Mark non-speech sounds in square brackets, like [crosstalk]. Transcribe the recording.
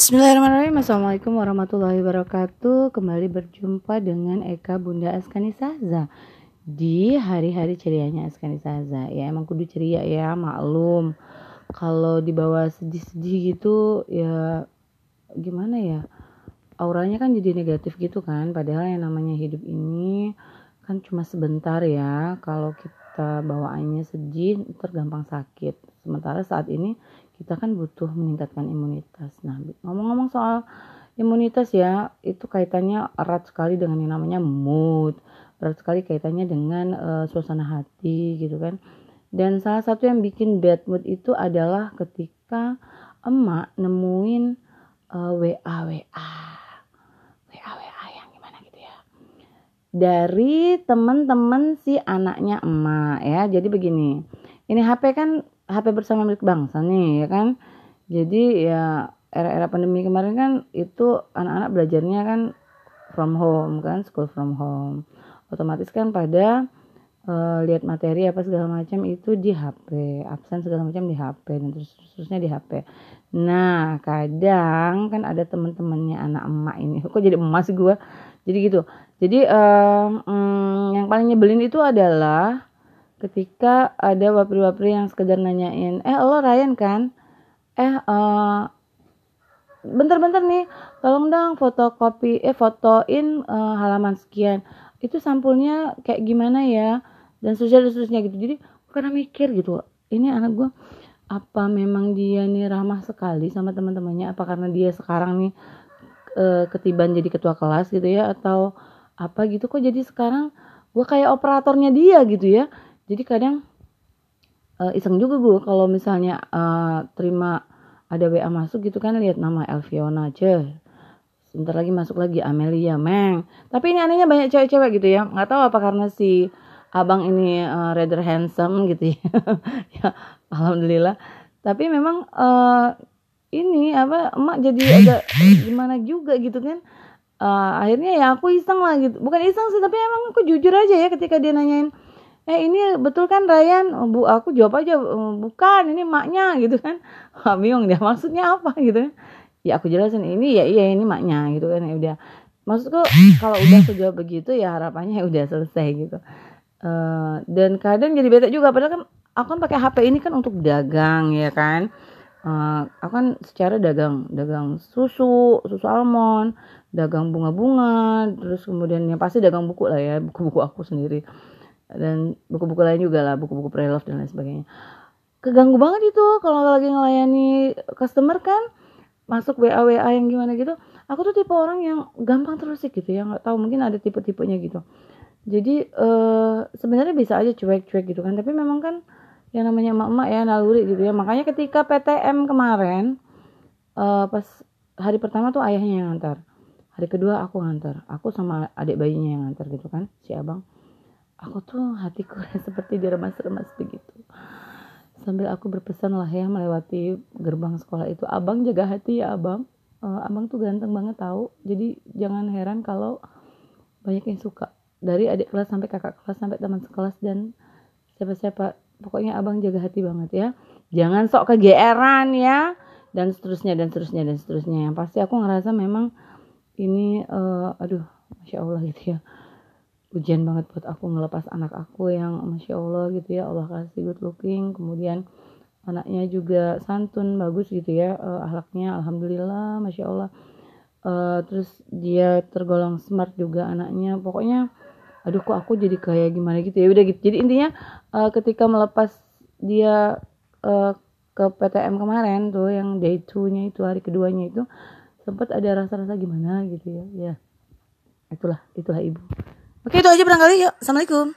Bismillahirrahmanirrahim. Assalamualaikum warahmatullahi wabarakatuh. Kembali berjumpa dengan Eka Bunda Askani Saza Di hari-hari cerianya Askani Saza. Ya emang kudu ceria ya maklum. Kalau dibawa sedih-sedih gitu ya gimana ya? Auranya kan jadi negatif gitu kan? Padahal yang namanya hidup ini kan cuma sebentar ya. Kalau kita bawaannya sedih tergampang sakit. Sementara saat ini kita kan butuh meningkatkan imunitas. Nah, ngomong-ngomong soal imunitas ya, itu kaitannya erat sekali dengan yang namanya mood, erat sekali kaitannya dengan uh, suasana hati gitu kan. Dan salah satu yang bikin bad mood itu adalah ketika emak nemuin uh, WA WA. WA WA yang gimana gitu ya. Dari teman-teman si anaknya emak ya. Jadi begini. Ini HP kan HP bersama milik bangsa nih ya kan? Jadi ya era-era pandemi kemarin kan itu anak-anak belajarnya kan from home kan school from home. Otomatis kan pada uh, lihat materi apa segala macam itu di HP absen segala macam di HP dan terus terusnya di HP nah kadang kan ada teman-temannya anak emak ini. [laughs] Kok jadi emas gue jadi gitu. Jadi uh, um, yang paling nyebelin itu adalah ketika ada wapri-wapri yang sekedar nanyain eh lo Ryan kan? Eh uh, bentar-bentar nih tolong dong fotokopi eh fotoin uh, halaman sekian. Itu sampulnya kayak gimana ya? Dan seterusnya seterusnya gitu. Jadi karena mikir gitu ini anak gue apa memang dia nih ramah sekali sama teman-temannya? Apa karena dia sekarang nih uh, ketiban jadi ketua kelas gitu ya? Atau apa gitu? Kok jadi sekarang gue kayak operatornya dia gitu ya jadi kadang uh, iseng juga gue kalau misalnya uh, terima ada WA masuk gitu kan lihat nama Elviona aja. Sebentar lagi masuk lagi Amelia Meng. Tapi ini anehnya banyak cewek-cewek gitu ya. Nggak tahu apa karena si abang ini uh, rather handsome gitu ya. [laughs] Ya alhamdulillah. Tapi memang uh, ini apa emak jadi agak gimana juga gitu kan. Uh, akhirnya ya aku iseng lah gitu. Bukan iseng sih tapi emang aku jujur aja ya ketika dia nanyain eh ini betul kan Ryan? Oh, bu aku jawab aja oh, bukan ini maknya gitu kan. [laughs] Wah, bingung dia maksudnya apa? gitu kan. Ya aku jelasin ini ya iya ini maknya gitu kan ya udah. Maksudku kalau udah jawab begitu ya harapannya ya udah selesai gitu. Uh, dan kadang jadi bete juga padahal kan aku kan pakai HP ini kan untuk dagang ya kan. Uh, aku kan secara dagang dagang susu susu almond dagang bunga-bunga terus kemudian yang pasti dagang buku lah ya [laughs] buku-buku aku sendiri dan buku-buku lain juga lah buku-buku pre-love dan lain sebagainya. Keganggu banget itu kalau lagi ngelayani customer kan masuk WA WA yang gimana gitu. Aku tuh tipe orang yang gampang terus sih gitu ya nggak tahu mungkin ada tipe-tipenya gitu. Jadi uh, sebenarnya bisa aja cuek-cuek gitu kan tapi memang kan yang namanya emak-emak ya naluri gitu ya. Makanya ketika PTM kemarin uh, pas hari pertama tuh ayahnya yang ngantar. Hari kedua aku ngantar aku sama adik bayinya yang ngantar gitu kan si abang aku tuh hatiku [laughs] seperti diremas-remas begitu. Sambil aku berpesan lah ya melewati gerbang sekolah itu. Abang jaga hati ya abang. Uh, abang tuh ganteng banget tahu. Jadi jangan heran kalau banyak yang suka. Dari adik kelas sampai kakak kelas sampai teman sekelas dan siapa-siapa. Pokoknya abang jaga hati banget ya. Jangan sok kegeeran ya. Dan seterusnya dan seterusnya dan seterusnya. Yang pasti aku ngerasa memang ini uh, aduh masya allah gitu ya ujian banget buat aku ngelepas anak aku yang masya Allah gitu ya. Allah kasih good looking. Kemudian anaknya juga santun bagus gitu ya uh, ahlaknya. Alhamdulillah masya Allah. Uh, terus dia tergolong smart juga anaknya. Pokoknya aduh kok aku jadi kayak gimana gitu ya. Udah gitu. Jadi intinya uh, ketika melepas dia uh, ke PTM kemarin tuh yang day 2 nya itu hari keduanya itu sempat ada rasa-rasa gimana gitu ya. Ya itulah itulah ibu Oke itu aja barangkali yuk. Assalamualaikum.